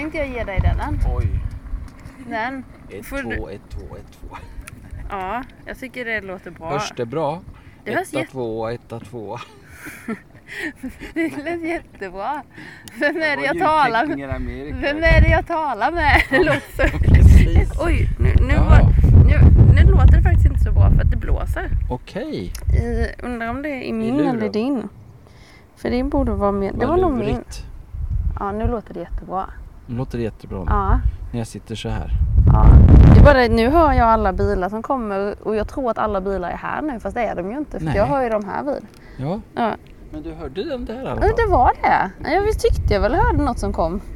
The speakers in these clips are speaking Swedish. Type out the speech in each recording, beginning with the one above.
tänkte jag ge dig den. Oj. Den. Ett, du- två, ett, två, ett, två. Ja, jag tycker det låter bra. Hörs det bra? Det hörs etta, jätte- tvåa, etta, tvåa. Det lät jättebra. Vem är det jag talar med? i. Vem är det jag talar med? Det låter så... Precis. Oj, nu, nu, Ja. var, nu, nu låter det faktiskt inte så bra för att det blåser. Okej. I, undrar om det är i min luren. eller din. För din borde vara mer... Det var nog min. Ja, nu låter det jättebra. Nu låter det jättebra. Ja. när jag sitter så här. ja. Det är bara det, nu hör jag alla bilar som kommer och jag tror att alla bilar är här nu fast det är de ju inte för Nej. jag hör ju de här vid. Ja, Ja. men du hörde den där i alla Ja, fall? det var det. Ja, Jag visst tyckte jag väl hörde något som kom.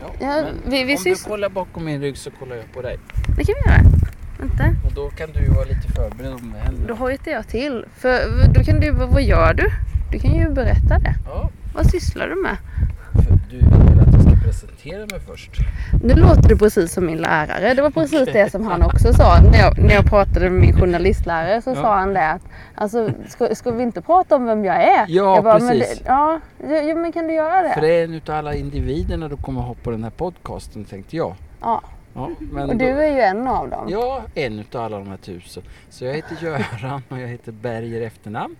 Ja, Ja, vi- vi om du sys- kollar bakom min rygg så kollar jag på dig. Det kan vi göra. Vänta. Och då kan du ju vara lite förberedd om det händer. Då hojtar jag till. För då kan du, vad gör du? Du kan ju berätta det. Ja, Vad sysslar du med? du vill att jag ska presentera mig först? Nu låter du precis som min lärare. Det var precis det som han också sa när jag, när jag pratade med min journalistlärare. Så Ja. sa han det att alltså, ska, ska vi inte prata om vem jag är? Ja, jag bara, Men precis. det, ja, ja, men kan du göra det? För det är en utav alla individerna du kommer ha på den här podcasten tänkte jag. Ja, Ja, men och du är ju en av dem. ja, en utav alla de här tusen. Så jag heter Göran och jag heter Berger efternamn.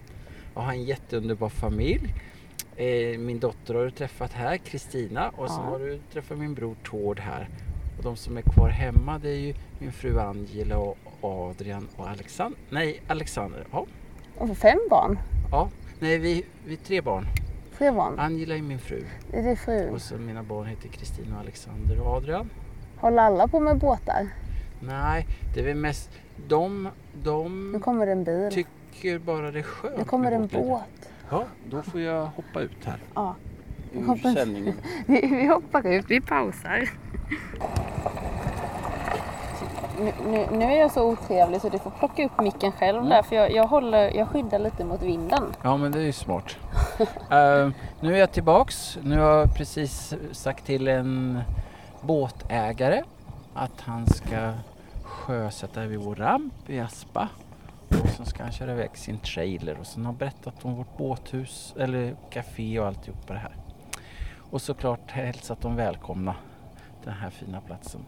Jag har en jätteunderbar familj. Eh, min dotter har du träffat här, Kristina. Och sen Ja. har du träffat min bror Tord här. Och de som är kvar hemma det är ju min fru Angela och Adrian och Alexander. Nej, Alexander. Ja, Och fem barn? ja. Nej, vi, vi är tre barn. Tre barn? Angela är min fru. Det är din fru. Och så mina barn heter Kristina och Alexander och Adrian. Håller alla på med båtar? Nej, det är väl mest de, Nu de kommer det en bil. Tycker bara det är skönt Nu kommer en båt. Ja, då får jag hoppa ut här Ja. Hoppas- sändningen. Vi, vi hoppar ut, vi pausar. Nu, nu, nu är jag så otrevlig så du får plocka upp micken själv där för jag, jag, håller, jag skyddar lite mot vinden. Ja, men det är ju smart. Eh, nu är jag tillbaks. Nu har jag precis sagt till en båtägare att han ska sjösätta vid vår ramp i Aspa. Och ska han köra iväg sin trailer och sen har berättat om vårt båthus eller café och alltihop på det här. Och såklart hälsat dem välkomna den här fina platsen.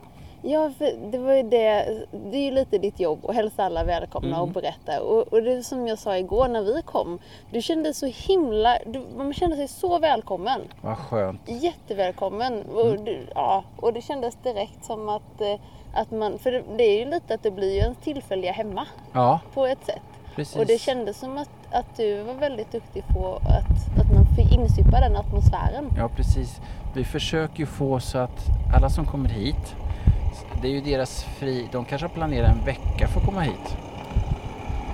Ja, för det var ju det. Det är ju lite ditt jobb att hälsa alla välkomna Mm. och berätta. Och, och det som jag sa igår när vi kom. Du kände så himla... Du, man kände sig så välkommen. Vad skönt. Jättevälkommen. Och, Mm. du, ja, och det kändes direkt som att, eh, att man... För det, det är ju lite att det blir ju en tillfälliga hemma Ja, på ett sätt. precis. Och det kändes som att, att du var väldigt duktig på att, att man fick insupa den atmosfären. Ja precis. Vi försöker ju få så att alla som kommer hit, det är ju deras fri, de kanske har planerat en vecka för att komma hit.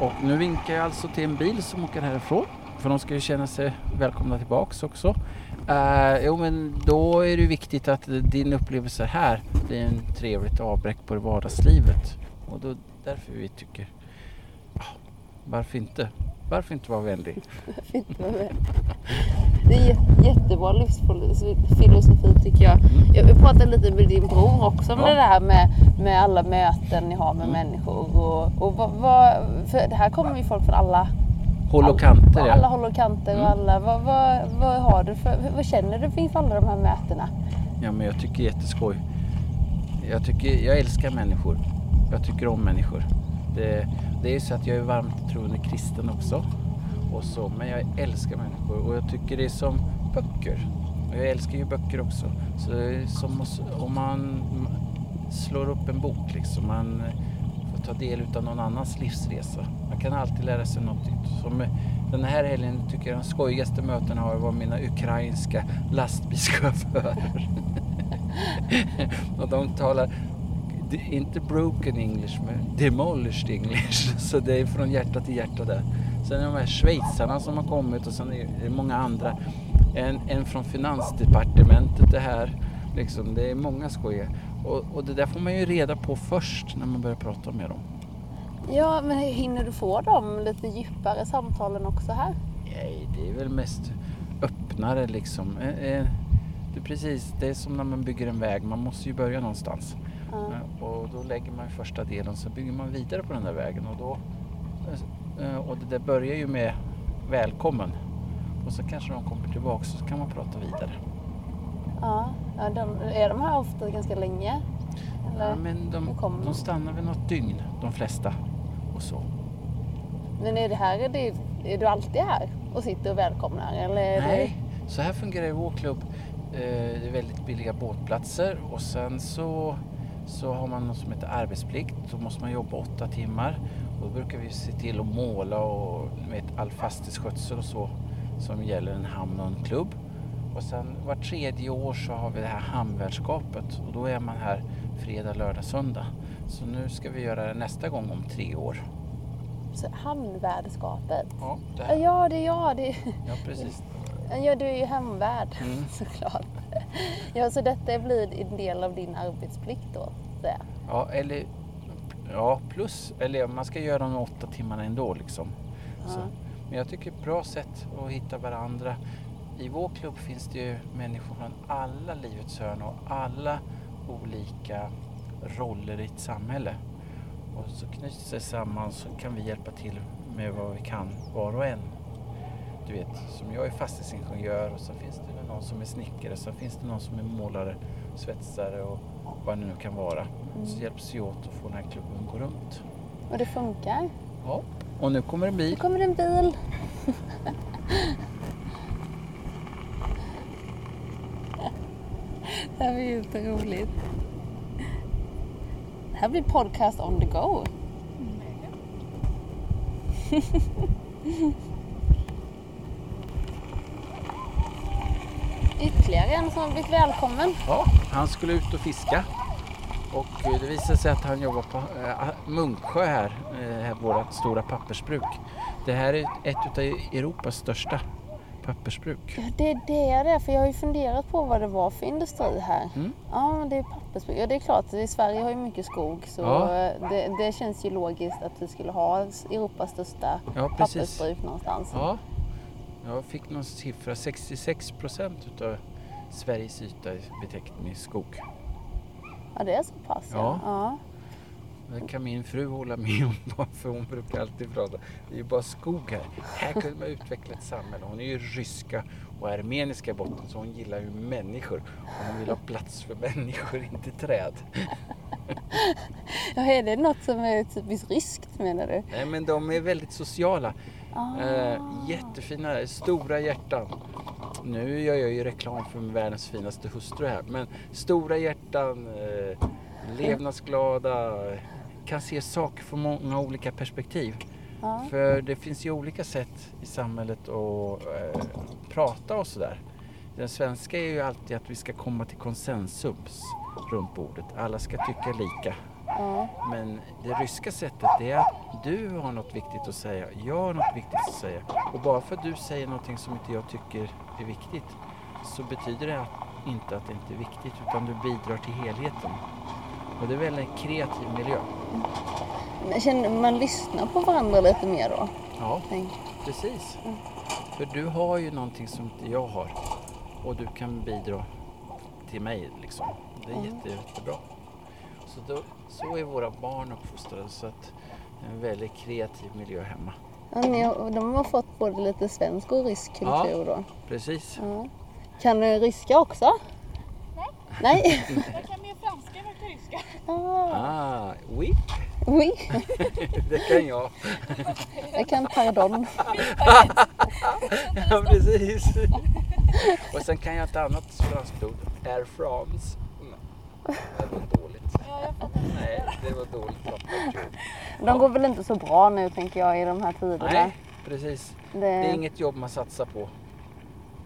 Och nu vinkar jag alltså till en bil som åker härifrån, för de ska ju känna sig välkomna tillbaks också. Uh, jo men då är det viktigt att din upplevelse här blir en trevligt avbräck på det vardagslivet. Och då därför vi tycker, ja, varför inte? Varför inte vara vänlig? Det. Det är jä- jättebra livsfilosofi tycker jag. Jag vi pratade lite med din bror också om Ja. det där med, med alla möten ni har med Mm. människor. Och, och vad, vad, för det här kommer ju folk från alla Håll och kanter Alla ja. håll och kanter och Mm. alla. Vad, vad, vad har du för, vad känner du inför alla de här mötena? Ja men jag tycker jätteskoj. Jag, tycker, jag älskar människor. Jag tycker om människor. Det, eh, det är ju så att jag är varmt troende kristen också. Och så, men jag älskar människor och jag tycker det är som böcker. Och jag älskar ju böcker också. Så det är som om man slår upp en bok liksom. Man får ta del av någon annans livsresa. Man kan alltid lära sig något nytt. Som eh, den här helgen tycker jag de skojigaste mötena har var mina ukrainska lastbilschaufförer. och de talar inte broken English men demolished English. Så det är från hjärta till hjärta där. Sen är de här schweizarna som har kommit och sen är det många andra. En, en från finansdepartementet det här. Liksom, det är många skojiga. Och, och det där får man ju reda på först när man börjar prata med dem. Ja, men hinner du få de lite djupare samtalen också här? Nej, det är väl mest öppnare liksom. Eh, eh, Det är precis, det är som när man bygger en väg. Man måste ju börja någonstans. Eh, Och då lägger man första delen så bygger man vidare på den där vägen och då eh, och det där börjar ju med välkommen och så kanske de kommer tillbaka och så kan man prata vidare. Ja, ja de, är de här ofta ganska länge? Eller? Ja, men de, de de? stannar väl något dygn, de flesta. Och så. Men är det här, är, det, är du alltid här och sitter och välkomnar? Eller är Nej, så här fungerar det i vår klubb. Eh, Det är väldigt billiga båtplatser och sen så, så har man något som heter arbetsplikt. Då måste man jobba åtta timmar. Och då brukar vi se till att måla och vet, all fastighetsskötsel och så som gäller en hamn och en klubb. Och sen var tredje år så har vi det här hamnvärdskapet och då är man här fredag, lördag, söndag. Så nu ska vi göra det nästa gång om tre år. så hamnvärdskapet? Ja, det. Ja, det är jag. Det, ja precis. ja, du är ju hemvärd Mm. såklart. Ja, så detta blir en del av din arbetsplikt då? Så. jag. Ja, eller ja, plus, eller man ska göra de åtta timmarna ändå liksom. Så. Ja. Men jag tycker ett bra sätt att hitta varandra. I vår klubb finns det ju människor från alla livets hörn och alla olika roller i ett samhälle. Och så knyts det samman så kan vi hjälpa till med vad vi kan var och en. Du vet, som jag är fastighetsingenjör och så finns det väl någon som är snickare, så finns det någon som är målare, svetsare och vad det nu kan vara. Så hjälps vi åt att få den här klubben att gå runt. Och det funkar? Ja. Och nu kommer en Nu bil. kommer en bil. Det här blir ju så roligt. Det här blir podcast on the go. Ytterligare en som har blivit välkommen. Ja, han skulle ut och fiska. Och eh, det visade sig att han jobbar på eh, Munksjö här, eh, vårt stora pappersbruk. Det här är ett av Europas största pappersbruk. Ja, det är det det är, för jag har ju funderat på vad det var för industri här. Mm. Ja, det är pappersbruk. Ja, det är klart, i Sverige har ju mycket skog så Ja. det, det känns ju logiskt att vi skulle ha Europas största Ja, pappersbruk någonstans. Ja, jag fick någon siffra. 66 procent utav Sveriges yta är betäckt med skog. Ja, det är så pass Ja. ja. Det kan min fru hålla med om för hon brukar alltid prata. Det är ju bara skog här. Här kunde man utveckla ett samhälle. Hon är ju ryska och armeniska i botten så hon gillar ju människor. Och hon vill ha plats för människor, inte träd. ja. Är det något som är typiskt ryskt menar du? Nej men de är väldigt sociala. Ah. Eh, jättefina, stora hjärtan. Nu gör jag ju reklam för världens finaste hustru här. Men stora hjärtan, eh, levnadsglada, kan se saker från många olika perspektiv. Ja. För det finns ju olika sätt i samhället att eh, prata och sådär. Den svenska är ju alltid att vi ska komma till konsensus runt bordet. Alla ska tycka lika. Men det ryska sättet det är att du har något viktigt att säga, jag har något viktigt att säga. Och bara för att du säger någonting som inte jag tycker är viktigt så betyder det inte att det inte är viktigt utan du bidrar till helheten. Och det är väl en kreativ miljö. Men känner man lyssnar på varandra lite mer då? Ja, Tänk. precis. För du har ju någonting som inte jag har och du kan bidra till mig liksom. Det är jätte, jättebra. Så, då, så är våra barn uppfostrade så att det är en väldigt kreativ miljö hemma. Ja, ni de har fått både lite svensk och rysk kultur då. Precis. Ja. Kan du ryska också? Nej. Nej? Jag kan mer franska än jag kan ryska. Ah, Ah, oui, oui. det kan jag. Jag kan pardon. Ja, precis. Och sen kan jag ett annat franskt ord. Air France. Nej, Nej, det var dåligt. De går väl inte så bra nu tänker jag i de här tiderna. Nej, precis. Det, Det är inget jobb man satsar på.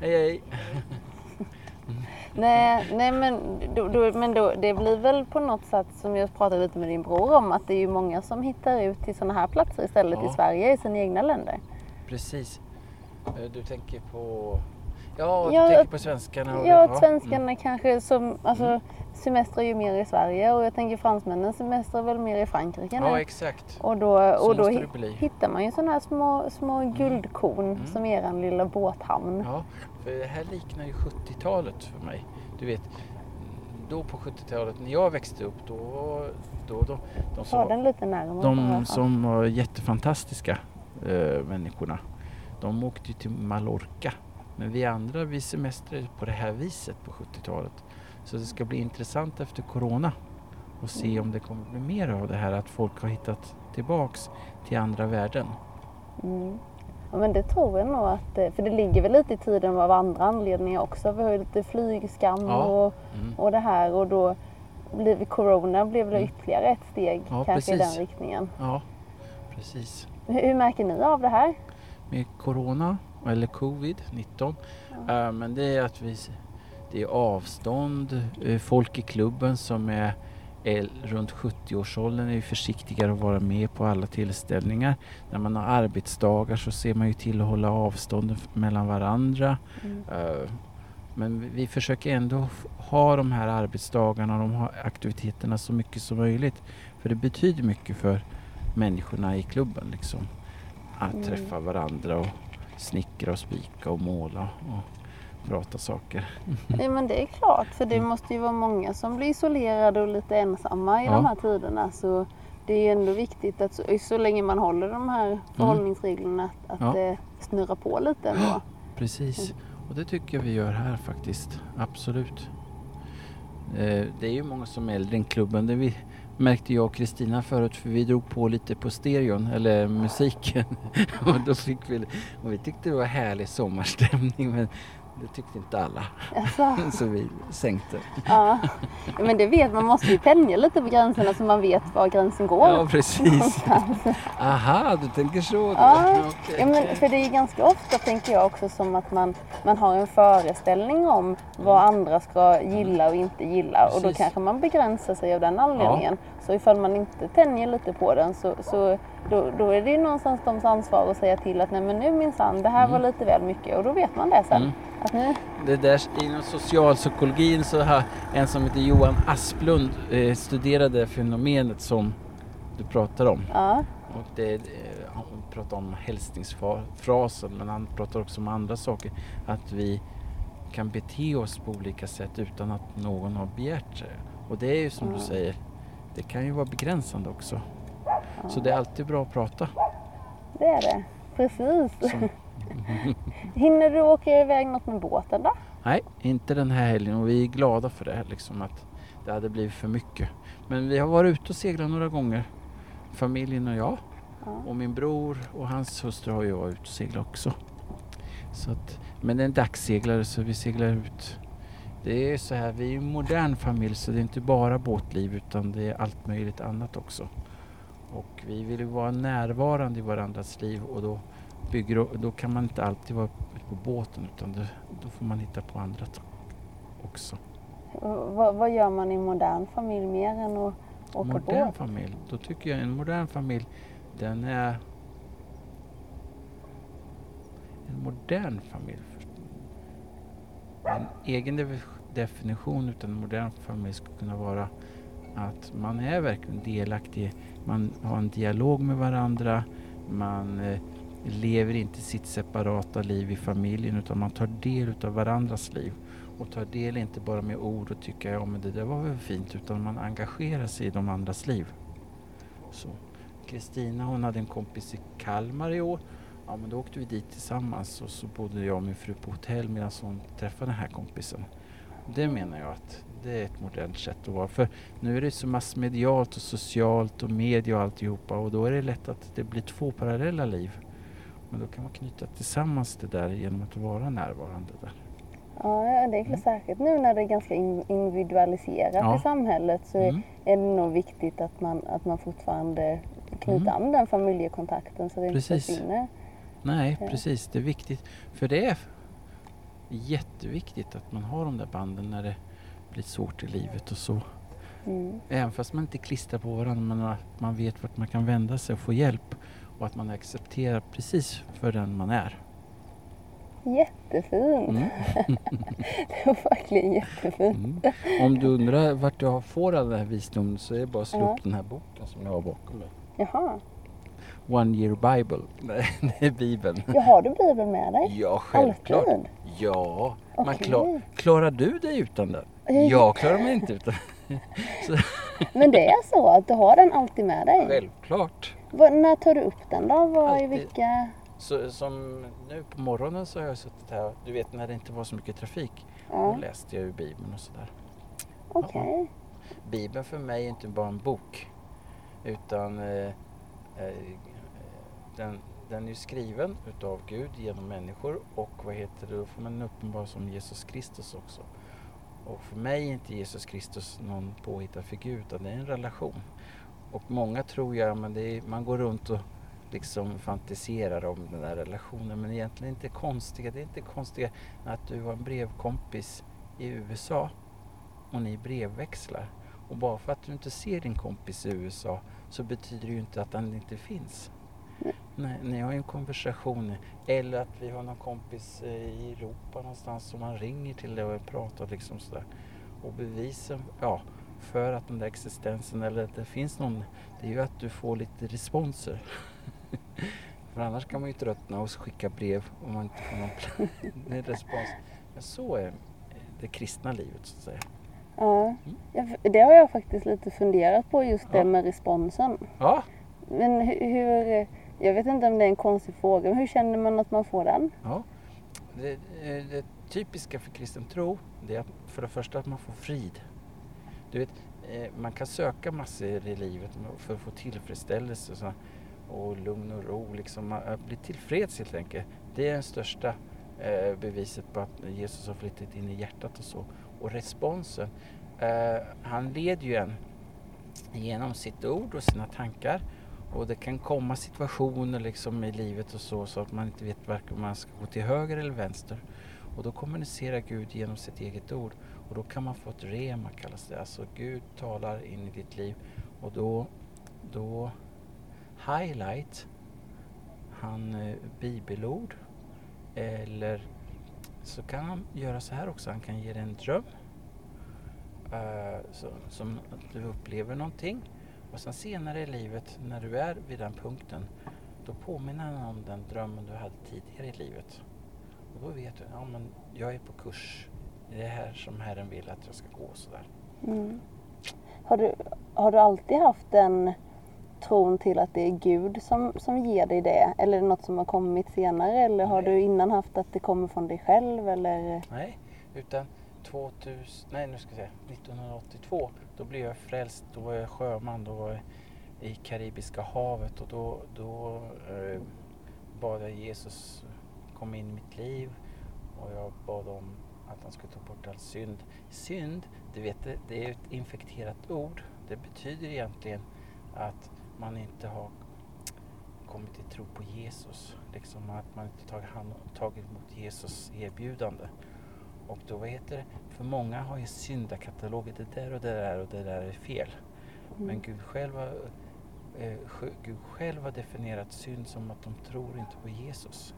Hej, hej. nej, nej men, då, då, men då, det blir väl på något sätt som jag pratade lite med din bror om att det är ju många som hittar ut till sådana här platser istället Ja. i Sverige i sina egna länder. Precis. Eh, Du tänker på... Ja, du Ja, tänker på svenskarna. Och Ja, Mm. att svenskarna kanske som, alltså semestrar ju mer i Sverige och jag tänker fransmännen semestrar väl mer i Frankrike Ja, nu. exakt. Och då, Så och då hittar man ju sådana här små, små guldkorn som är en lilla båthamn. Ja, för det här liknar ju 70-talet för mig. Du vet, då på 70-talet när jag växte upp, då... då, då de som den lite närmare. De som var jättefantastiska eh, människorna, de åkte till Mallorca Men vi andra, vi semestrade på det här viset på 70-talet. Så det ska bli intressant efter Corona och se om det kommer bli mer av det här att folk har hittat tillbaks till andra värden. Mm. Ja, men det tror jag nog att, eh, för det ligger väl lite i tiden av andra anledningar också. Vi har ju lite flygskam Ja. och, Mm. och det här och då blev Corona blev väl Mm. ytterligare ett steg Ja, kanske i precis. den riktningen. Ja, precis. Hur, hur märker ni av det här? med corona eller covid-19. Eh, men det är att vi, det är avstånd, eh, folk i klubben som är, är runt 70-årsåldern är försiktigare att vara med på alla tillställningar. När man har arbetsdagar så ser man ju till att hålla avstånden f- mellan varandra. Mm. Eh, Men vi- vi försöker ändå ha de här arbetsdagarna och de här aktiviteterna så mycket som möjligt. För det betyder mycket för människorna i klubben liksom. Att Mm. träffa varandra och snickra och spika och måla och prata saker. Ja, men det är klart, för det Mm. måste ju vara många som blir isolerade och lite ensamma i Ja. de här tiderna. Så det är ändå viktigt att så, så länge man håller de här förhållningsreglerna att, att Mm. Ja. det snurrar på lite ändå. Precis, och det tycker jag vi gör här faktiskt. Absolut. Eh, Det är ju många som är äldre än klubben. Det vi märkte jag och Kristina förut för vi drog på lite på stereon, eller musiken. och, då fick vi, och vi tyckte det var härlig sommarstämning men det tyckte inte alla. Alltså, Så vi sänkte. ja. Ja, Men det vet man, måste ju tänja lite på gränserna så man vet var gränsen går. Ja precis. Aha, du tänker så. Ja, Okej. Ja, men för det är ganska ofta tänker jag också som att man, man har en föreställning om vad andra ska gilla och inte gilla och då Precis. kanske man begränsar sig av den anledningen. Så ifall man inte tänjer lite på den så, så då, då är det ju någonstans de ansvar att säga till att nej men nu minsann, det här var lite väl mycket och då vet man det sen. Mm. Att nu, Det där, inom socialpsykologin så har en som heter Johan Asplund eh, studerade fenomenet som du pratar om. ja, Och det, eh, han pratar om hälsningsfrasen men han pratar också om andra saker. Att vi kan bete oss på olika sätt utan att någon har begärt det. Och det är ju som Mm. du säger, det kan ju vara begränsande också. Så det är alltid bra att prata. det är det. Precis. Hinner du åka iväg något med båten då? nej, inte den här helgen och vi är glada för det. Liksom att det hade blivit för mycket. Men vi har varit ute och seglat några gånger. Familjen och jag. Ja. Och min bror och hans hustru har ju varit ute och seglat också. Så att, men det är en dagsseglare så vi seglar ut. Det är så här, vi är en modern familj så det är inte bara båtliv utan det är allt möjligt annat också. Och vi vill ju vara närvarande i varandras liv och då, bygger, då kan man inte alltid vara ute på båten utan då, då får man hitta på andra också. Vad, vad gör man i en modern familj mer än att åka modern båt? familj, då tycker jag en modern familj den är en modern familj. En egen definition av en modern familj skulle kunna vara att man är verkligen delaktig. Man har en dialog med varandra. Man eh, lever inte sitt separata liv i familjen utan man tar del av varandras liv. Och tar del inte bara med ord och tycker ja men det där var väl fint utan man engagerar sig i de andras liv. Så. Kristina hon hade en kompis i Kalmar i år. Ja men då åkte vi dit tillsammans och så bodde jag och min fru på hotell medan hon träffade den här kompisen. Det menar jag att det är ett modernt sätt att vara. För nu är det så massmedialt och socialt och media och alltihopa och då är det lätt att det blir två parallella liv. Men då kan man knyta tillsammans det där genom att vara närvarande där. Ja, det är klart särskilt nu när det är ganska in- individualiserat Ja. i samhället så Mm. är det nog viktigt att man, att man fortfarande knyter Mm. an den familjekontakten så det inte Precis. försvinner. Nej, precis. Det är viktigt. För det är jätteviktigt att man har de där banden när det blir svårt i livet och så. Mm. Även fast man inte klistrar på varandra men att man vet vart man kan vända sig och få hjälp. Och att man accepterar precis för den man är. Jättefint! Mm. Det var verkligen jättefint. Mm. Om du undrar vart jag får all den här visdomen så är det bara att slå upp den här boken som jag har bakom mig. Jaha. One Year Bible. Nej, det är Bibeln. Ja, har du Bibeln med dig? Ja, självklart. Alltid? Ja, man Okej. klar, klarar du dig utan den? Eh, Jag klarar mig inte utan Men det är så att du har den alltid med dig? Självklart. Vad- när tar du upp den då? Vad, I vilka... Så, som nu på morgonen så har jag suttit här, du vet när det inte var så mycket trafik, då Ja, läste jag ju Bibeln och sådär. okej. Bibeln för mig är inte bara en bok utan eh, eh, den, den är ju skriven utav Gud genom människor och vad heter det, då får man uppenbara som Jesus Kristus också. Och för mig är inte Jesus Kristus någon påhittad figur utan det är en relation. Och många tror jag, men det är, man går runt och liksom fantiserar om den där relationen men egentligen inte konstiga. Det är inte konstiga att du har en brevkompis i USA och ni brevväxlar. Och bara för att du inte ser din kompis i USA så betyder det ju inte att han inte finns. Nej, ni har ju en konversation. Eller att vi har någon kompis eh, i Europa någonstans som man ringer till och pratar liksom sådär. Och bevisen, ja, för att den där existensen eller att det finns någon, det är ju att du får lite responser. för annars kan man ju tröttna och skicka brev om man inte får någon respons. Men så är det kristna livet så att säga. Ja. För- Det har jag faktiskt lite funderat på just det Ja. med responsen. Ja, Men hu- hur, jag vet inte om det är en konstig fråga, men hur känner man att man får den? Ja. Det, det typiska för kristen tro det är för det första att man får frid. Du vet, eh, man kan söka massor i livet för att få tillfredsställelse och, så, och lugn och ro. Liksom, att bli tillfreds helt enkelt. Det är det största eh, beviset på att Jesus har flyttat in i hjärtat och så. Och responsen, eh, han leder ju en genom sitt ord och sina tankar. Och det kan komma situationer liksom i livet och så, så att man inte vet varken om man ska gå till höger eller vänster. Och då kommunicerar Gud genom sitt eget ord. Och då kan man få ett rema kallas det. Alltså Gud talar in i ditt liv. Och då, då highlight han eh, bibelord. Eller så kan han göra så här också. Han kan ge dig en dröm. Eh, uh, så, som att du upplever någonting. Och sen senare i livet när du är vid den punkten då påminner han om den drömmen du hade tidigare i livet. Och då vet du, ja men jag är på kurs. Det är här som Herren vill att jag ska gå sådär. Mm. Har, du, har du alltid haft den tron till att det är Gud som, som ger dig det? Eller är det något som har kommit senare? Eller har Nej. du innan haft att det kommer från dig själv? Eller? Nej, utan 2000, nej nu ska jag säga, 1982 då blev jag frälst. Då var jag sjöman. Då var jag i Karibiska havet och då, då eh, bad jag Jesus komma in i mitt liv och jag bad om att han skulle ta bort all synd. Synd, du vet, det, det är ett infekterat ord. Det betyder egentligen att man inte har kommit till tro på Jesus. Liksom att man inte tagit, hand, tagit emot Jesus erbjudande. Och då, vad heter det? För många har ju syndakataloger, det där och det där och det där är fel. Men Gud själv, har, eh, Gud själv har definierat synd som att de tror inte på Jesus.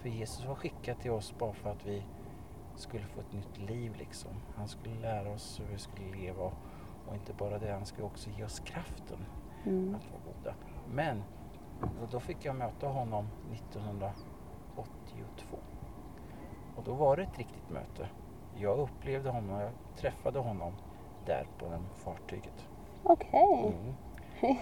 För Jesus var skickad till oss bara för att vi skulle få ett nytt liv liksom. Han skulle lära oss hur vi skulle leva och, och inte bara det, han skulle också ge oss kraften Mm. att vara goda. Men och då fick jag möta honom 1982. Och då var det ett riktigt möte. Jag upplevde honom, jag träffade honom där på det fartyget. Okej. Mm.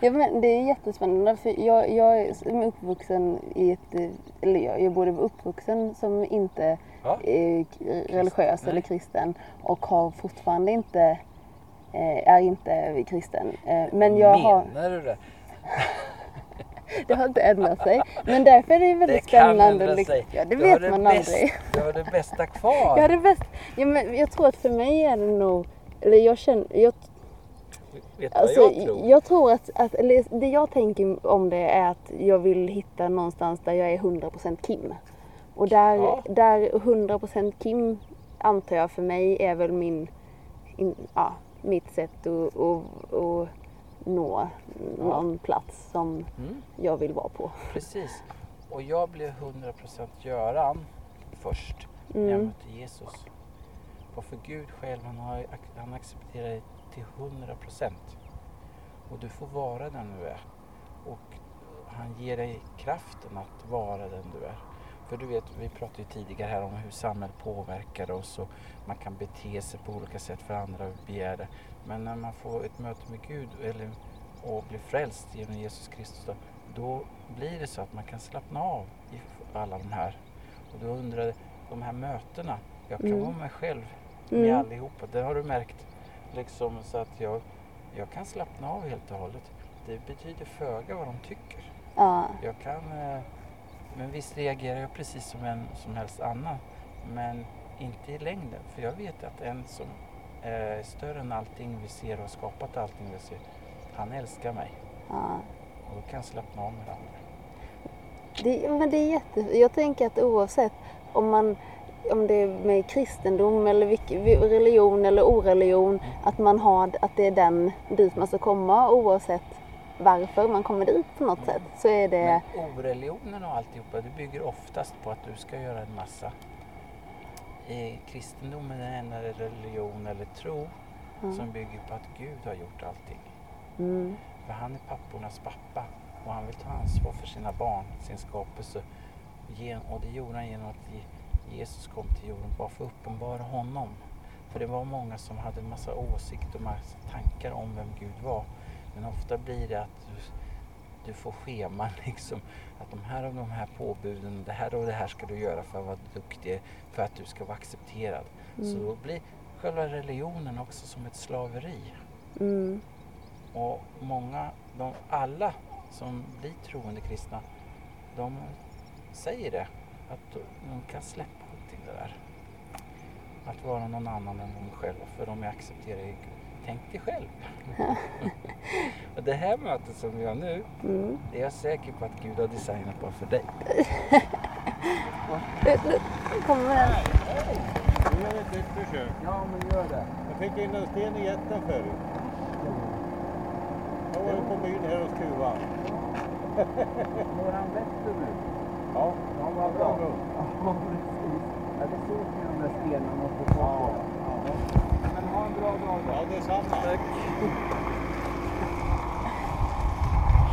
Ja, men det är jättespännande för jag, jag är uppvuxen i ett, eller jag, jag både var uppvuxen som inte Ja. är religiös Nej. eller kristen och har fortfarande inte, eh, är inte kristen. Eh, Men jag har, Menar du det? det har inte ändrat sig. Men därför är det väldigt Det kan spännande. liksom- sig. Ja, det Du har vet man bäst- aldrig. Du har det bästa kvar. Ja, det bäst. Ja, men jag tror att för mig är det nog, eller jag känner, jag, Vet Alltså, jag tror? jag tror att, att det jag tänker om det är att jag vill hitta någonstans där jag är 100% Kim. Och där, Ja. där 100% Kim antar jag för mig är väl min, in, ja, mitt sätt att nå någon plats som Mm. jag vill vara på. Precis. Och jag blev 100% Göran först när jag Mm. mötte Jesus. Och för Gud själv, han, har, han accepterar dig till 100%. Och du får vara den du är. Och han ger dig kraften att vara den du är. För du vet, vi pratade ju tidigare här om hur samhället påverkar oss och man kan bete sig på olika sätt för andra begär det. Men när man får ett möte med Gud eller, och blir frälst genom Jesus Kristus, då, då blir det så att man kan slappna av i alla de här. Och då undrar jag, de här mötena, jag kan Mm. vara mig själv med Mm. allihopa. Det har du märkt. Liksom så att jag, jag kan slappna av helt och hållet. Det betyder föga vad de tycker. Ja. Jag kan, eh, men visst reagerar jag precis som en som helst annan. Men inte i längden. För jag vet att en som är större än allting vi ser och har skapat allting vi ser. Han älskar mig. ja. Och då kan jag slappna av med det andra. Det, men det är jätte... Jag tänker att oavsett om man om det är med kristendom eller religion eller oreligion, att man har att det är den dit man ska komma oavsett varför man kommer dit på något sätt. Så är det... Men oreligionen och alltihopa, det bygger oftast på att du ska göra en massa. I kristendomen är en religion eller tro Mm. som bygger på att Gud har gjort allting. Mm, För han är pappornas pappa och han vill ta ansvar för sina barn, sin skapelse. Och det gjorde han genom att Je- Jesus kom till jorden bara för att uppenbara honom. För det var många som hade en massa åsikter och massa tankar om vem Gud var. Men ofta blir det att du, får scheman liksom. Att de här och de här påbuden, det här och det här ska du göra för att vara duktig, för att du ska vara accepterad. Så mm, då blir själva religionen också som ett slaveri. mm, Och många, de, alla som blir troende kristna, de säger det. Att de, de kan släppa allting det där. Att vara någon annan än de själva, för de är accepterade i Gud. Tänk dig själv. och det här mötet som vi har nu, mm. det är jag säker på att Gud har designat bara för dig. Nu, kommer den. Gör ett nytt försök. Ja, men gör det. Jag fick in en sten i jätten förut. Jag var på byn här och skruva. Mår han bättre nu? Ja, Ja, vad bra. Ja, precis. Ja, det såg ni de där stenarna på Ja, Men ha en bra dag ja detsamma. Tack.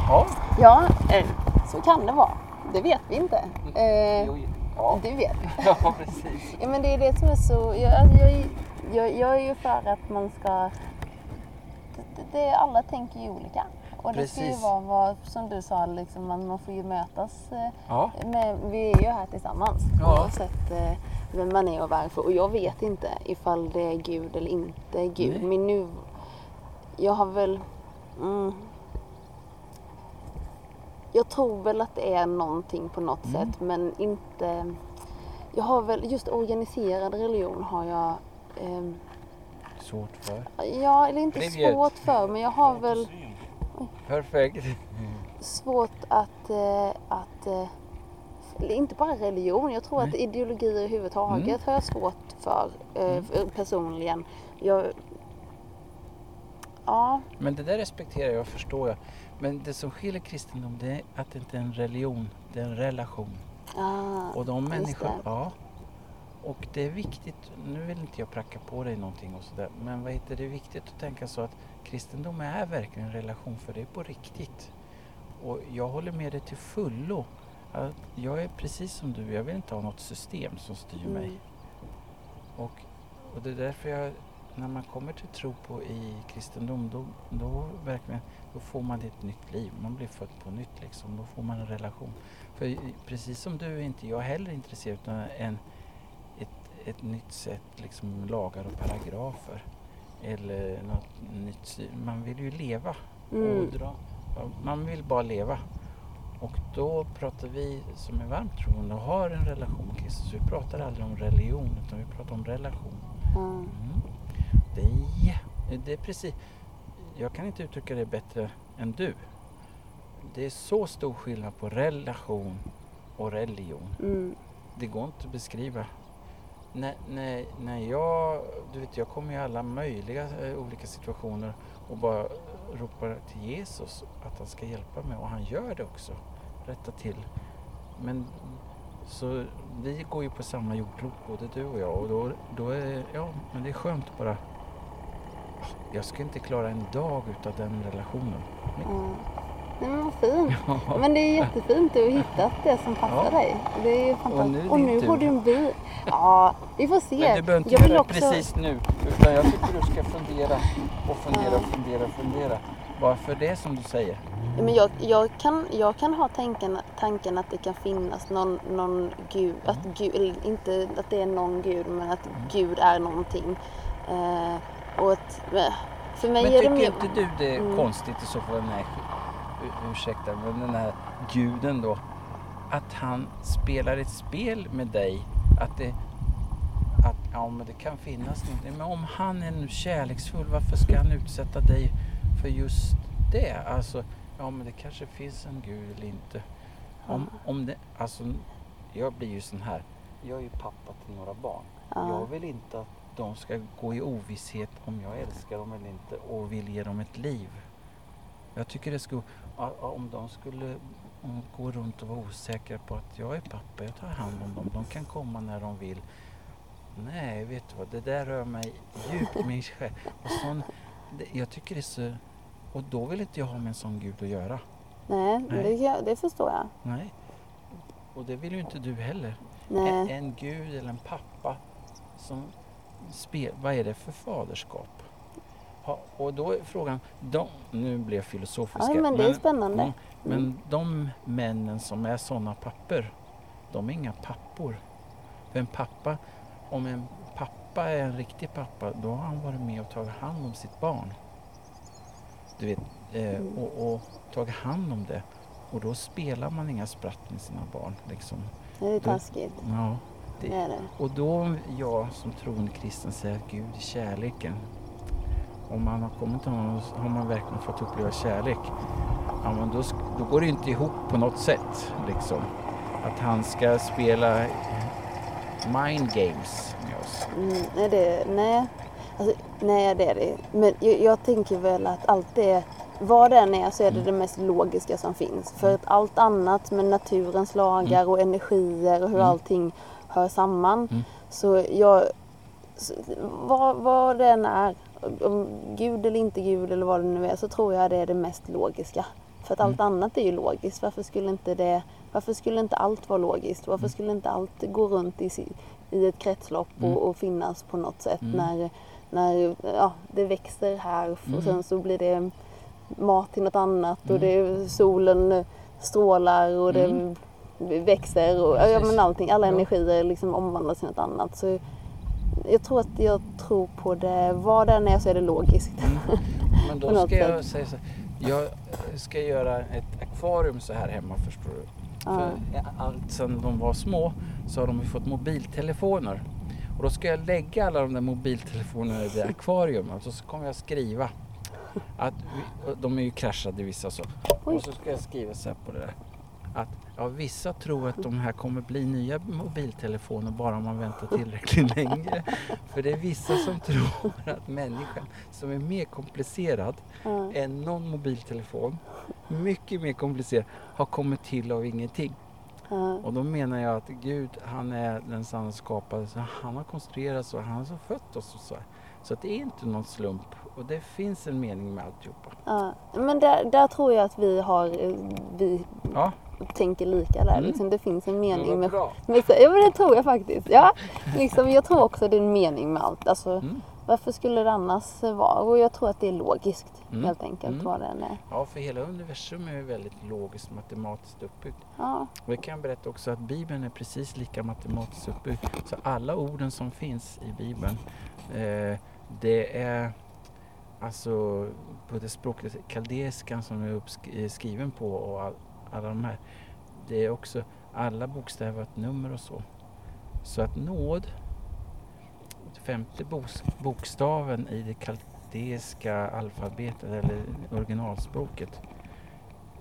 Ja. Ja, eh, så kan det vara. Det vet vi inte. Eh, ja. det vet ja, precis. Ja, men det är det som är så... Jag, jag, är- jag, jag är ju för att man ska... Det, det, alla tänker ju olika. Och det ska ju Precis. vara vad, som du sa, liksom, man, man får ju mötas. Eh, Ja. med, vi är ju här tillsammans Ja. oavsett eh, vem man är och varför. Och jag vet inte ifall det är Gud eller inte Gud. Nej. Min nu... Jag har väl... Mm, jag tror väl att det är någonting på något Mm. sätt men inte... Jag har väl, just organiserad religion har jag... ehm, Svårt för. ja, eller inte Privet. svårt för men jag har väl Perfekt. svårt att... Eh, att eh, inte bara religion, jag tror att Nej. ideologier överhuvudtaget Mm. har jag svårt för eh, Mm. personligen. Jag, ja, Men det där respekterar jag och förstår jag. Men det som skiljer kristendom det är att det inte är en religion, det är en relation. ah, Och de människor, ja. Och det är viktigt, nu vill inte jag pracka på dig någonting och sådär, men vad heter det, är viktigt att tänka så att kristendom är verkligen en relation för det är på riktigt. Och jag håller med dig till fullo. Att jag är precis som du, jag vill inte ha något system som styr mig. Mm. Och, och det är därför jag, när man kommer till tro på i kristendom, då, då verkligen, då får man ett nytt liv. Man blir född på nytt liksom, då får man en relation. För precis som du är inte jag heller intresserad av en, ett, nytt sätt, liksom lagar och paragrafer. Eller något nytt. Man vill ju leva Mm. och dra. Man vill bara leva. Och då pratar vi som är varmt troende och har en relation med Kristus. Vi pratar aldrig om religion utan vi pratar om relation. Ja. Mm. Det, är, det är precis, jag kan inte uttrycka det bättre än du. Det är så stor skillnad på relation och religion. Mm. Det går inte att beskriva. När, när, när jag, du vet jag kommer i alla möjliga eh, olika situationer och bara ropar till Jesus att han ska hjälpa mig och han gör det också. Rätta till. Men så vi går ju på samma jordklot både du och jag och då, då är ja men det är skönt bara jag ska inte klara en dag utav den relationen. Mm. Nej men vad fint. Men det är jättefint du har hittat det som passar Ja. dig. Det är fantastiskt. nu är Och nu får du en bil. Ja, vi får se. Men du behöver inte jag göra det också... precis nu utan jag tycker du ska fundera och fundera och fundera och fundera. Varför det som du säger? Ja, Men jag, jag, kan, jag kan ha tanken, tanken att det kan finnas någon, någon gud, att gud, inte att det är någon gud, men att Gud är någonting. Eh, och att, eh, för mig Men är det tycker mer... inte du det är Mm. konstigt i så fall, nej, ursäkta, men den här guden då, att han spelar ett spel med dig, att det att ja, men det kan finnas någonting. Men om han är nu kärleksfull, varför ska han utsätta dig för just det? Alltså, ja men det kanske finns en gud eller inte. Om, om det, alltså, jag blir ju sån här, jag är ju pappa till några barn. Ja. Jag vill inte att de ska gå i ovisshet om jag älskar dem eller inte och vill ge dem ett liv. Jag tycker det ja, om de skulle mm, gå runt och vara osäkra på att jag är pappa, jag tar hand om dem, de kan komma när de vill. Nej, vet du vad, det där rör mig djupt min själ. Och sån, det, jag tycker det är så, och då vill inte jag ha med en sån gud att göra. Nej, Nej. Det, det förstår jag. Nej. Och det vill ju inte du heller. En, en gud eller en pappa som spel, vad är det för faderskap? Och då är frågan, de, nu blir jag filosofisk. Ja, men det är spännande. mm, men de männen som är sådana papper, de är inga pappor. För en pappa, om en pappa är en riktig pappa, då har han varit med och tagit hand om sitt barn. Du vet, eh, Mm. och, och tagit hand om det. Och då spelar man inga spratt med sina barn. Liksom. Det är taskigt. Ja, Det det, är det. och då jag som troende kristen säger att Gud är kärleken. Om man har kommit till honom har man verkligen fått uppleva kärlek. Ja, men då, då går det inte ihop på något sätt. Liksom. Att han ska spela mind games med oss. Mm, nej, det, nej. Alltså, nej, det är det. Men jag, jag tänker väl att allt det, vad det än är så är det Mm. det mest logiska som finns. För att allt annat med naturens lagar och energier och hur Mm. allting hör samman. Mm. Så jag, så, vad, vad det än är, om Gud eller inte Gud eller vad det nu är, så tror jag det är det mest logiska. För att allt Mm. annat är ju logiskt. Varför skulle inte det varför skulle inte allt vara logiskt? Varför Mm. skulle inte allt gå runt i, i ett kretslopp Mm. och, och finnas på något sätt Mm. när, när ja, det växer här Mm. och sen så blir det mat till något annat och Mm. det, solen strålar och Mm. det växer och ja, men allting, alla energier liksom omvandlas till något annat. Så jag tror att jag tror på det, vad det än är så är det logiskt. Mm. Men då ska jag sätt. säga så. Jag ska göra ett akvarium så här hemma förstår du. Ja. För allt sedan de var små så har de ju fått mobiltelefoner. Och då ska jag lägga alla de där mobiltelefonerna i det akvarium och så kommer jag skriva att vi, de är ju kraschade vissa så. Oj. Och så ska jag skriva så här på det där. Att ja, vissa tror att de här kommer bli nya mobiltelefoner bara om man väntar tillräckligt länge. För det är vissa som tror att människan som är mer komplicerad Ja. än någon mobiltelefon, mycket mer komplicerad, har kommit till av ingenting. Ja. Och då menar jag att Gud, han är den sanna skapare, så han har konstruerat så, han har fött oss och så. här. Så att det är inte någon slump och det finns en mening med alltihopa. Ja. Men där, där tror jag att vi har, eh, vi Ja, tänker lika där. Mm. Liksom, det finns en men mening med så- Ja men det tror jag faktiskt. Ja, liksom, jag tror också det är en mening med allt. Alltså, Mm. Varför skulle det annars vara? Och jag tror att det är logiskt Mm. helt enkelt Mm. vad den är. Ja, för hela universum är ju väldigt logiskt matematiskt uppbyggt. Ja, Och jag kan berätta också att Bibeln är precis lika matematiskt uppbyggd. Så alla orden som finns i Bibeln, eh, det är alltså på det språket, kaldeskan som är eh, skriven på och all, alla de här. Det är också alla bokstäver har ett nummer och så. Så att nåd, femte bokstaven i det kaldeiska alfabetet eller originalspråket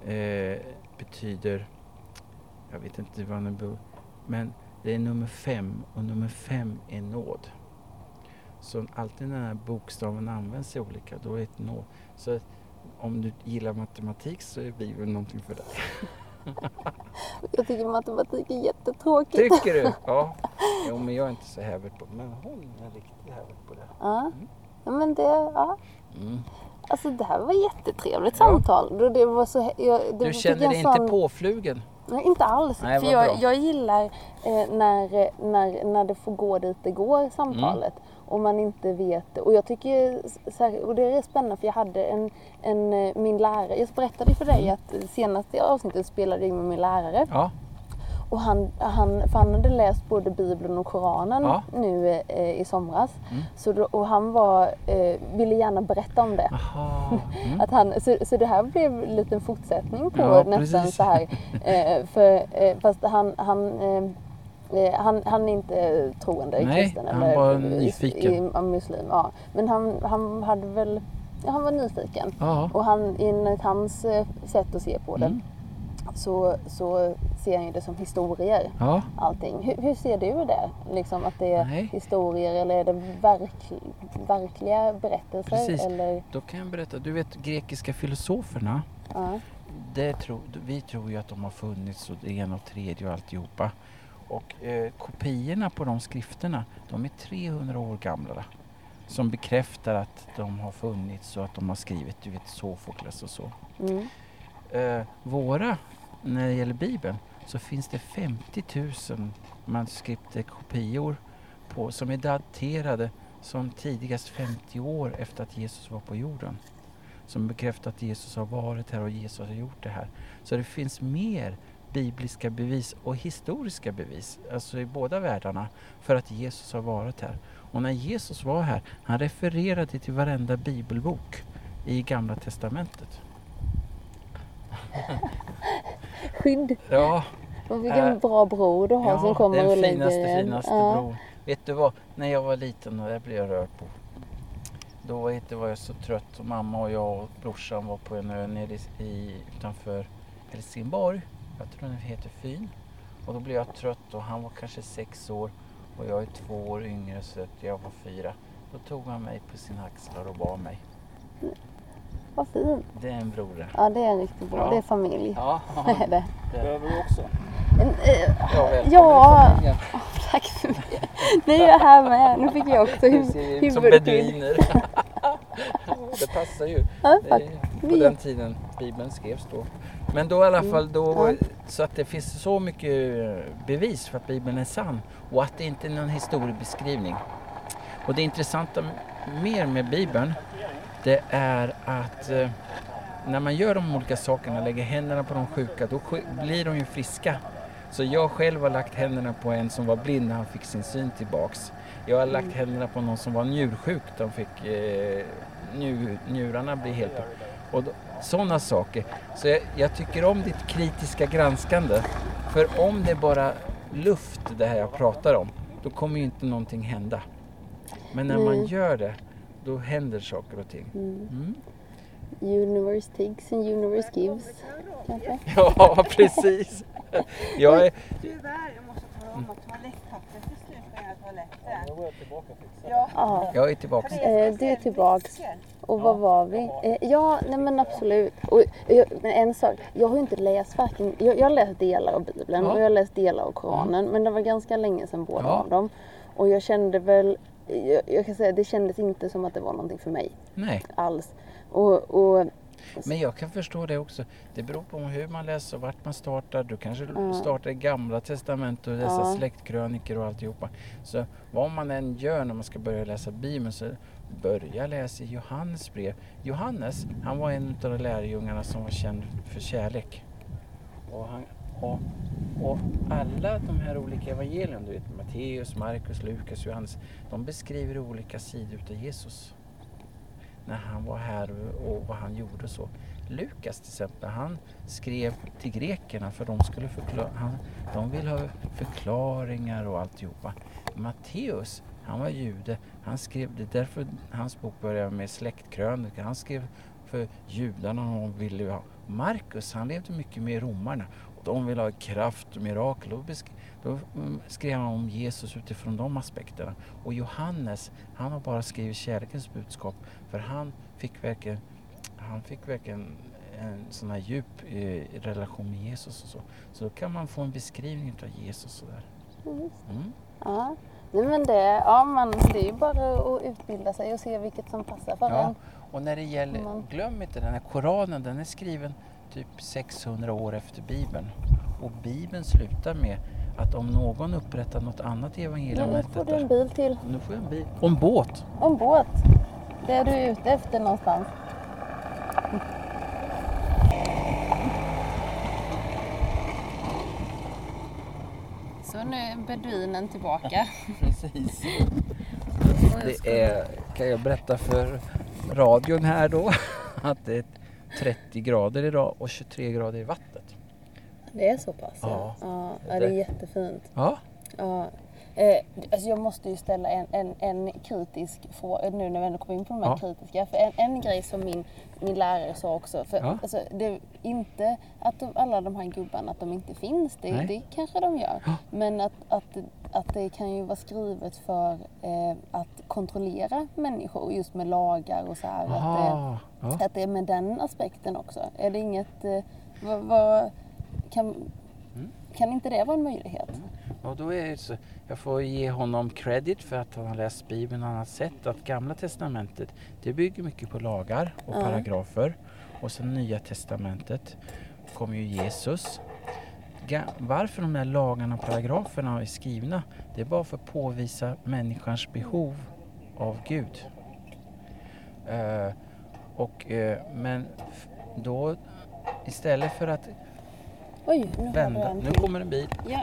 eh, betyder jag vet inte vad den beror men det är nummer fem och nummer fem är nåd. Så alltid när den här bokstaven används i olika, då är det nåd. Så att om du gillar matematik så är Bibeln någonting för dig. jag tycker matematik är jättetråkigt. Tycker du? Ja. Jo, men jag är inte så hävd på Men hon är riktigt hävd på det. Ja. ja men det, ja. Mm. Alltså det här var jättetrevligt Ja. samtal. Det, var så, jag, det Du känner dig sån- inte påflugen? Nej, inte alls. Nej, för jag, jag gillar eh, när, när, när det får gå dit det går, samtalet. Mm. Och man inte vet. Och jag tycker, och det är spännande för jag hade en, en eh, min lärare, jag berättade för dig att senaste avsnittet spelade jag in med min lärare. Ja, Och han, han, för han hade läst både Bibeln och Koranen Ja. nu eh, i somras. Mm. Så då, och han var, eh, ville gärna berätta om det. Mm. Att han, så, så det här blev en liten fortsättning på Ja, nästan precis. så här. Eh, för, eh, fast han, han, eh, han, han är inte troende Nej, kristen han eller var i- nyfiken. I, ja, muslim. Ja. Men han, han hade väl, ja, han var nyfiken. Ja. Och han, enligt hans eh, sätt att se på det Mm. så, så ser han ju det som historier Ja. allting. Hur, hur ser du det? Liksom att det är Nej. historier eller är det verk, verkliga berättelser? Precis. Eller, Då kan jag berätta, du vet grekiska filosoferna, ja. det tro, vi tror ju att de har funnits och det ena och tredje och alltihopa. Och eh, kopiorna på de skrifterna, de är 300 år gamla. Som bekräftar att de har funnits och att de har skrivit, du vet Sofokles och så. Mm. Eh, våra, när det gäller Bibeln, så finns det 50 000 manuskripter, kopior på, som är daterade som tidigast 50 år efter att Jesus var på jorden. Som bekräftar att Jesus har varit här och Jesus har gjort det här. Så det finns mer bibliska bevis och historiska bevis, alltså i båda världarna, för att Jesus har varit här. Och när Jesus var här, han refererade till varenda bibelbok i Gamla Testamentet. Skydd. Ja, Och vilken Äh, bra bror du har som kommer den och lägger finaste, en. finaste ja. bron. Vet du vad, när jag var liten och det blev jag rörd på. Då var jag så trött och mamma och jag och brorsan var på en ö nere i, i, utanför Helsingborg. Jag tror den heter Fyn. Och då blev jag trött och han var kanske sex år och jag är två år yngre så att jag var fyra. Då tog han mig på sina axlar och bar mig. Vad fint. Det är en bror det. Ja det är riktigt bra. Ja. Det är familj. Ja, Det är det. Behöver du också? Eh, ja, Ja. tack så mycket. Det är jag här med. Nu fick jag också Vi huv- ser ut som beduiner. det passar ju. Ja, Det på den tiden Bibeln skrevs då. Men då i alla fall, då, Mm. Så att det finns så mycket bevis för att Bibeln är sann och att det inte är någon historiebeskrivning. Och det intressanta mer med Bibeln, det är att eh, när man gör de olika sakerna, lägger händerna på de sjuka, då blir de ju friska. Så jag själv har lagt händerna på en som var blind när han fick sin syn tillbaks. Jag har lagt händerna på någon som var njursjuk, de fick eh, nju, njurarna bli helt och då, sådana saker. Så jag, jag tycker om ditt kritiska granskande. För om det är bara luft det här jag pratar om, då kommer ju inte någonting hända. Men när man Nej. gör det, då händer saker och ting. Mm. Mm. Universe takes and universe gives. Kanske. Ja, precis. Jag är, Tyvärr, jag måste tala om att toalettpappret är slut på hela toaletten. Nu är jag tillbaka. Ja. Ja. jag är tillbaka. Eh, du är tillbaks. Och vad var vi? Eh, ja, nej men absolut. Och, men en sak, jag har ju inte läst varken, jag, jag har läst delar av Bibeln Ja. och jag har läst delar av Koranen. Men det var ganska länge sedan båda Ja. av dem. Och jag kände väl, jag, jag kan säga det kändes inte som att det var någonting för mig Nej, alls. Och, och men jag kan förstå det också. Det beror på hur man läser och vart man startar. Du kanske Ja. startar i gamla testamentet och dessa Ja. släktkrönikor och alltihopa. Så vad man än gör när man ska börja läsa Bibeln så börja läsa Johannes brev. Johannes, han var en av de lärjungarna som var känd för kärlek. Och, han, och, och alla de här olika evangelierna, du vet Matteus, Markus, Lukas, Johannes, de beskriver olika sidor utav Jesus. När han var här och, vad han gjorde och så. Lukas till exempel, han skrev till grekerna för de skulle förklara, han, de vill ha förklaringar och alltihopa. Matteus, han var jude, han skrev, det är därför hans bok börjar med släktkrönika, han skrev för judarna och de ville ju ha. Markus, han levde mycket med romarna de ville ha kraft och mirakel. Besk- då mm, skrev han om Jesus utifrån de aspekterna. Och Johannes, han har bara skrivit kärlekens budskap för han fick verkligen, han fick verkligen en sån här djup eh, relation med Jesus och så. Så då kan man få en beskrivning av Jesus och sådär. Mm. ja. Nej, men det, ja, man, det är ju bara att utbilda sig och se vilket som passar för Ja, en. och när det gäller, Man- glöm inte den här Koranen, den är skriven typ 600 år efter Bibeln. Och Bibeln slutar med att om någon upprättar något annat evangelium Nu får du en bil till. Nu får jag en bil. Och en båt. Och en båt. Det är du ute efter någonstans. Så nu är beduinen tillbaka. Precis. Det är, kan jag berätta för radion här då, att det är 30 grader idag och 23 grader i vattnet. Det är så pass? Ja. ja. ja det är jättefint. Ja, Ja. Eh, alltså jag måste ju ställa en, en, en kritisk fråga nu när vi ändå kommer in på de här Ja. kritiska. För en, en grej som min, min lärare sa också. För Ja. alltså, det är inte att de, alla de här gubbarna att de inte finns. Det, Nej. det kanske de gör. Ja. Men att, att, att det kan ju vara skrivet för eh, att kontrollera människor just med lagar och så här. Att det, att det är med den aspekten också. Är det inget... Eh, vad, vad, kan. Kan inte det vara en möjlighet? Och då är så, jag får ge honom credit för att han har läst Bibeln på ett annat sätt. Att Gamla Testamentet, det bygger mycket på lagar och Ja. paragrafer. Och sen Nya Testamentet kom ju Jesus. Ga- Varför de här lagarna och paragraferna är skrivna, det är bara för att påvisa människans behov av Gud. Eh, och, eh, men då istället för att Oj, nu vända, nu kommer en bil. Ja.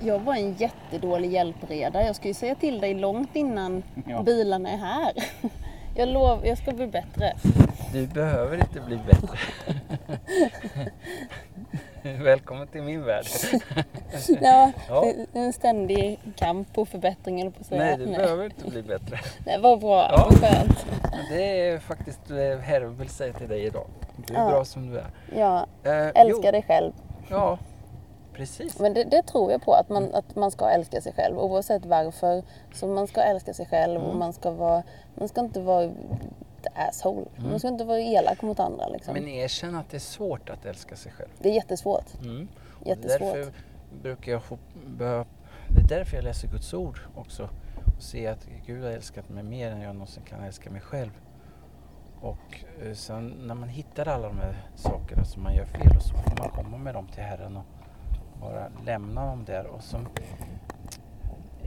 Jag var en jättedålig hjälpreda. Jag ska ju säga till dig långt innan Ja. bilarna är här. Jag lovar, jag ska bli bättre. Du behöver inte bli bättre. Välkommen till min värld. Ja, Ja. det är en ständig kamp på förbättring eller på säga. Nej, du behöver inte bli bättre. Det var bra, Ja. vad skönt. Det är faktiskt det Herren vill säga till dig idag. Du är Ja. bra som du är. Ja, Eh, älska jo, dig själv. Ja, precis. Men det, det tror jag på, att man, att man ska älska sig själv oavsett varför. Så man ska älska sig själv och Mm. man ska vara, man ska inte vara asshole. Man ska inte vara elak mot andra liksom. Men erkänn att det är svårt att älska sig själv. Det är jättesvårt. Mm. Och Jättesvårt. Därför brukar jag börja, det är därför jag läser Guds ord också. Och se att Gud har älskat mig mer än jag någonsin kan älska mig själv. Och eh, sen när man hittar alla de här sakerna som man gör fel och så får man komma med dem till Herren och bara lämna dem där. Och som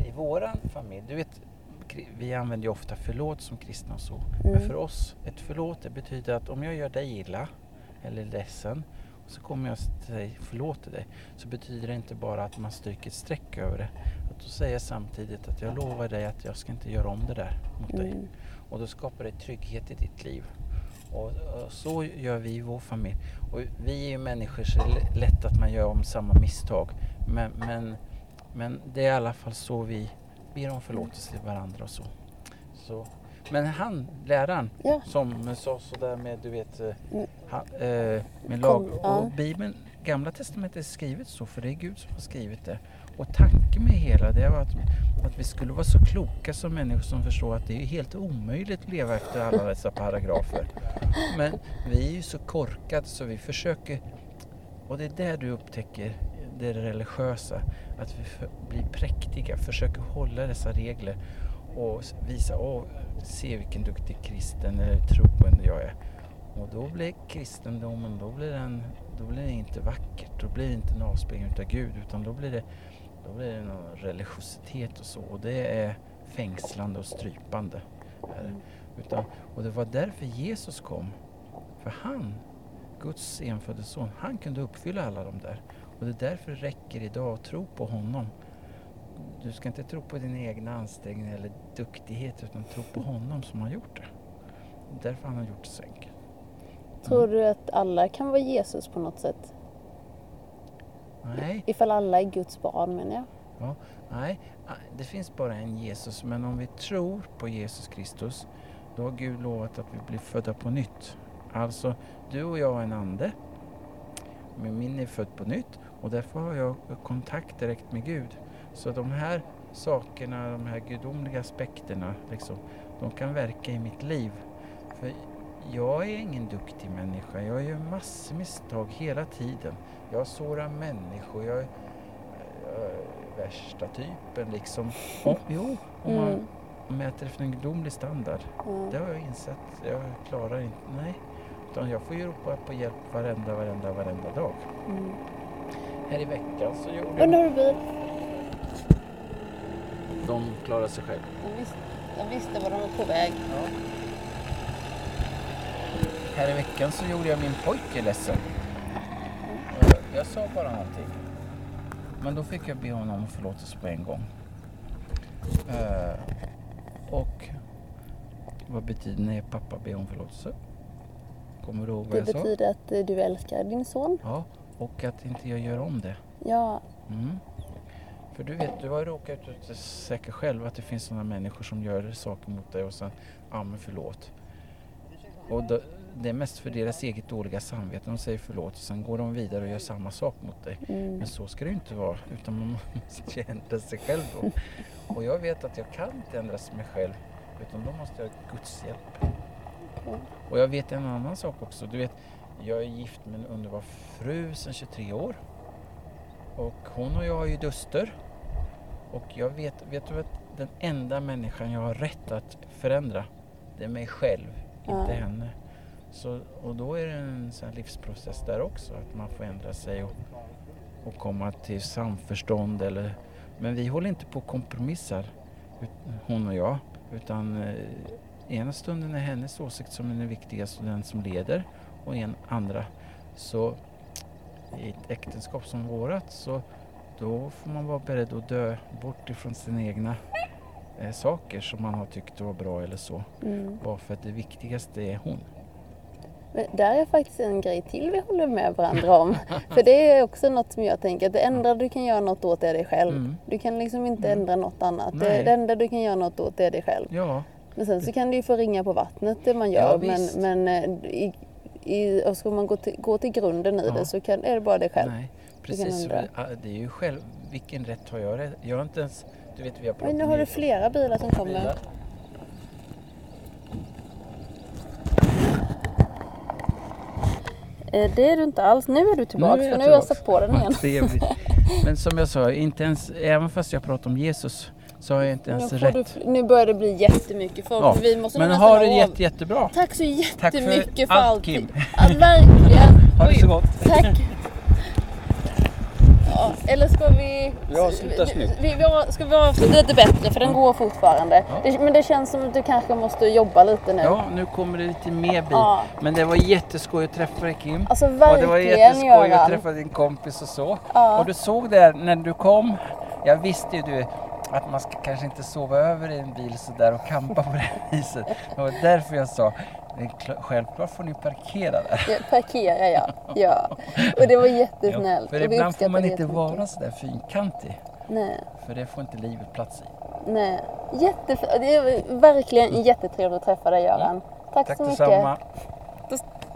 i våran familj, du vet vi använder ju ofta förlåt som kristna och så. Men Mm. för oss, ett förlåt det betyder att om jag gör dig illa eller ledsen och så kommer jag säga förlåt till dig så betyder det inte bara att man stryker ett streck över det. Att då säger jag samtidigt att jag lovar dig att jag ska inte göra om det där mot dig. Mm. Och då skapar det trygghet i ditt liv. Och, och så gör vi i vår familj. Och vi är ju människor så det är lätt att man gör om samma misstag. Men, men, men det är i alla fall så vi ber om förlåtelse till varandra och så. så. Men han, läraren, Ja. som sa sådär med du vet eh, han, eh, med lag. Och Bibeln, Gamla Testamentet är skrivet så för det är Gud som har skrivit det. Och tanken med hela det var att, att vi skulle vara så kloka som människor som förstår att det är helt omöjligt att leva efter alla dessa paragrafer. Men vi är ju så korkade så vi försöker, och det är där du upptäcker det religiösa, att vi för, blir präktiga, försöker hålla dessa regler och visa, åh, se vilken duktig kristen eller troende jag är. Och då blir kristendomen, då blir, den, då blir det inte vackert, då blir det inte en avspegling utav Gud utan då blir det, då blir det någon religiositet och så och det är fängslande och strypande. är det. Utan, och det var därför Jesus kom. För han, Guds enfödde son, han kunde uppfylla alla de där. Och det är därför det räcker idag att tro på honom. Du ska inte tro på din egna ansträngning eller duktighet utan tro på honom som har gjort det. Det är därför han har gjort det så enkelt. Tror du att alla kan vara Jesus på något sätt? Nej, Ifall alla är Guds barn menar jag. ja, nej, det finns bara en Jesus. Men om vi tror på Jesus Kristus, då har Gud lovat att vi blir födda på nytt. Alltså, du och jag är en ande. Men min är född på nytt och därför har jag kontakt direkt med Gud. Så de här sakerna, de här gudomliga aspekterna, liksom, de kan verka i mitt liv. För jag är ingen duktig människa. Jag gör massor misstag hela tiden. Jag sårar människor. Jag är, jag är värsta typen liksom. Och, jo, om man Mm. mäter efter en gudomlig standard. Ja. Det har jag insett. Jag klarar inte, nej. Utan jag får ju ropa på hjälp varenda, varenda, varenda dag. Mm. Här i veckan så gjorde jag... Undrar har du bil? De klarar sig själv. De visste, de visste var de var på väg. Här i veckan så gjorde jag min pojke ledsen. Jag, jag sa bara någonting. Men då fick jag be honom om förlåtelse på en gång. Eh, och vad betyder när pappa ber om förlåtelse? Kommer du ihåg vad Det jag sa? betyder att eh, du älskar din son. Ja, och att inte jag gör om det. Ja, Mm. För du vet, du har råkat ut säkert själv att det finns sådana människor som gör saker mot dig och sen, ja men förlåt. Och då, det är mest för deras eget dåliga samvete. De säger förlåt och sen går de vidare och gör samma sak mot dig. mm. Men så ska det ju inte vara, utan man måste ändra sig själv då. Och jag vet att jag kan inte ändra mig själv, utan då måste jag ha Guds hjälp. Okej. Och jag vet en annan sak också. Du vet, jag är gift med en underbar fru sedan 23 år. Och hon och jag har ju duster. Och jag vet, vet du att den enda människan jag har rätt att förändra, det är mig själv, inte Ja. henne. Så, och då är det en sån här livsprocess där också, att man får ändra sig och, och komma till samförstånd. Eller, men vi håller inte på och kompromissar, hon och jag. Utan eh, ena stunden är hennes åsikt som är den viktigaste och den som leder. Och en andra. Så i ett äktenskap som vårat så då får man vara beredd att dö bort ifrån sina egna eh, saker som man har tyckt var bra eller så. Mm. Bara för att det viktigaste är hon. Men där är faktiskt en grej till vi håller med varandra om. För det är också något som jag tänker att det enda du kan göra något åt är dig själv. Mm. Du kan liksom inte Mm. ändra något annat. Det, Nej. det enda du kan göra något åt är dig själv. Ja, Men sen så kan du ju få ringa på vattnet det man Ja, gör. visst. men men eh, i, i, och ska man gå till, gå till grunden i Ja. det så kan, är det bara dig själv. nej. Precis, det är ju själv, vilken rätt har jag? Jag har inte ens, du vet vi har pratat Men nu har du flera bilar som kommer. bilar. Det är du inte alls. Nu är du tillbaka. är jag för nu har jag satt på den igen. Trevligt. Men som jag sa, inte ens, även fast jag pratar om Jesus så har jag inte ens rätt. du, nu börjar det bli jättemycket folk. Ja, Vi måste Men ha det av. jätte, jättebra. Tack så Tack för jättemycket för, allt, allting. Kim. Ja, verkligen. Ha det så gott. Tack. Ja, eller ska vi... Vi avslutar snyggt. Vi, vi, vi, ska vi avsluta lite bättre för den går fortfarande. Det, men det känns som att du kanske måste jobba lite nu. Ja, nu kommer det lite mer bil. Ja. Men det var jätteskoj att träffa dig Kim. Alltså Och det var verkligen jätteskoj att träffa din kompis och så. Ja. Och du såg där när du kom. Jag visste ju du att man ska kanske inte sova över i en bil sådär och campa på det viset. Det var därför jag sa, "Det är kl- självklart får ni parkera där. Ja, Parkera ja. ja. Och det var jättesnällt. För och vi ibland får man inte vara sådär fyrkantig. Nej. För det får inte livet plats i. Nej. Jättef- det är verkligen jättetrevligt att träffa dig Göran. Tack, Tack så mycket. detsamma.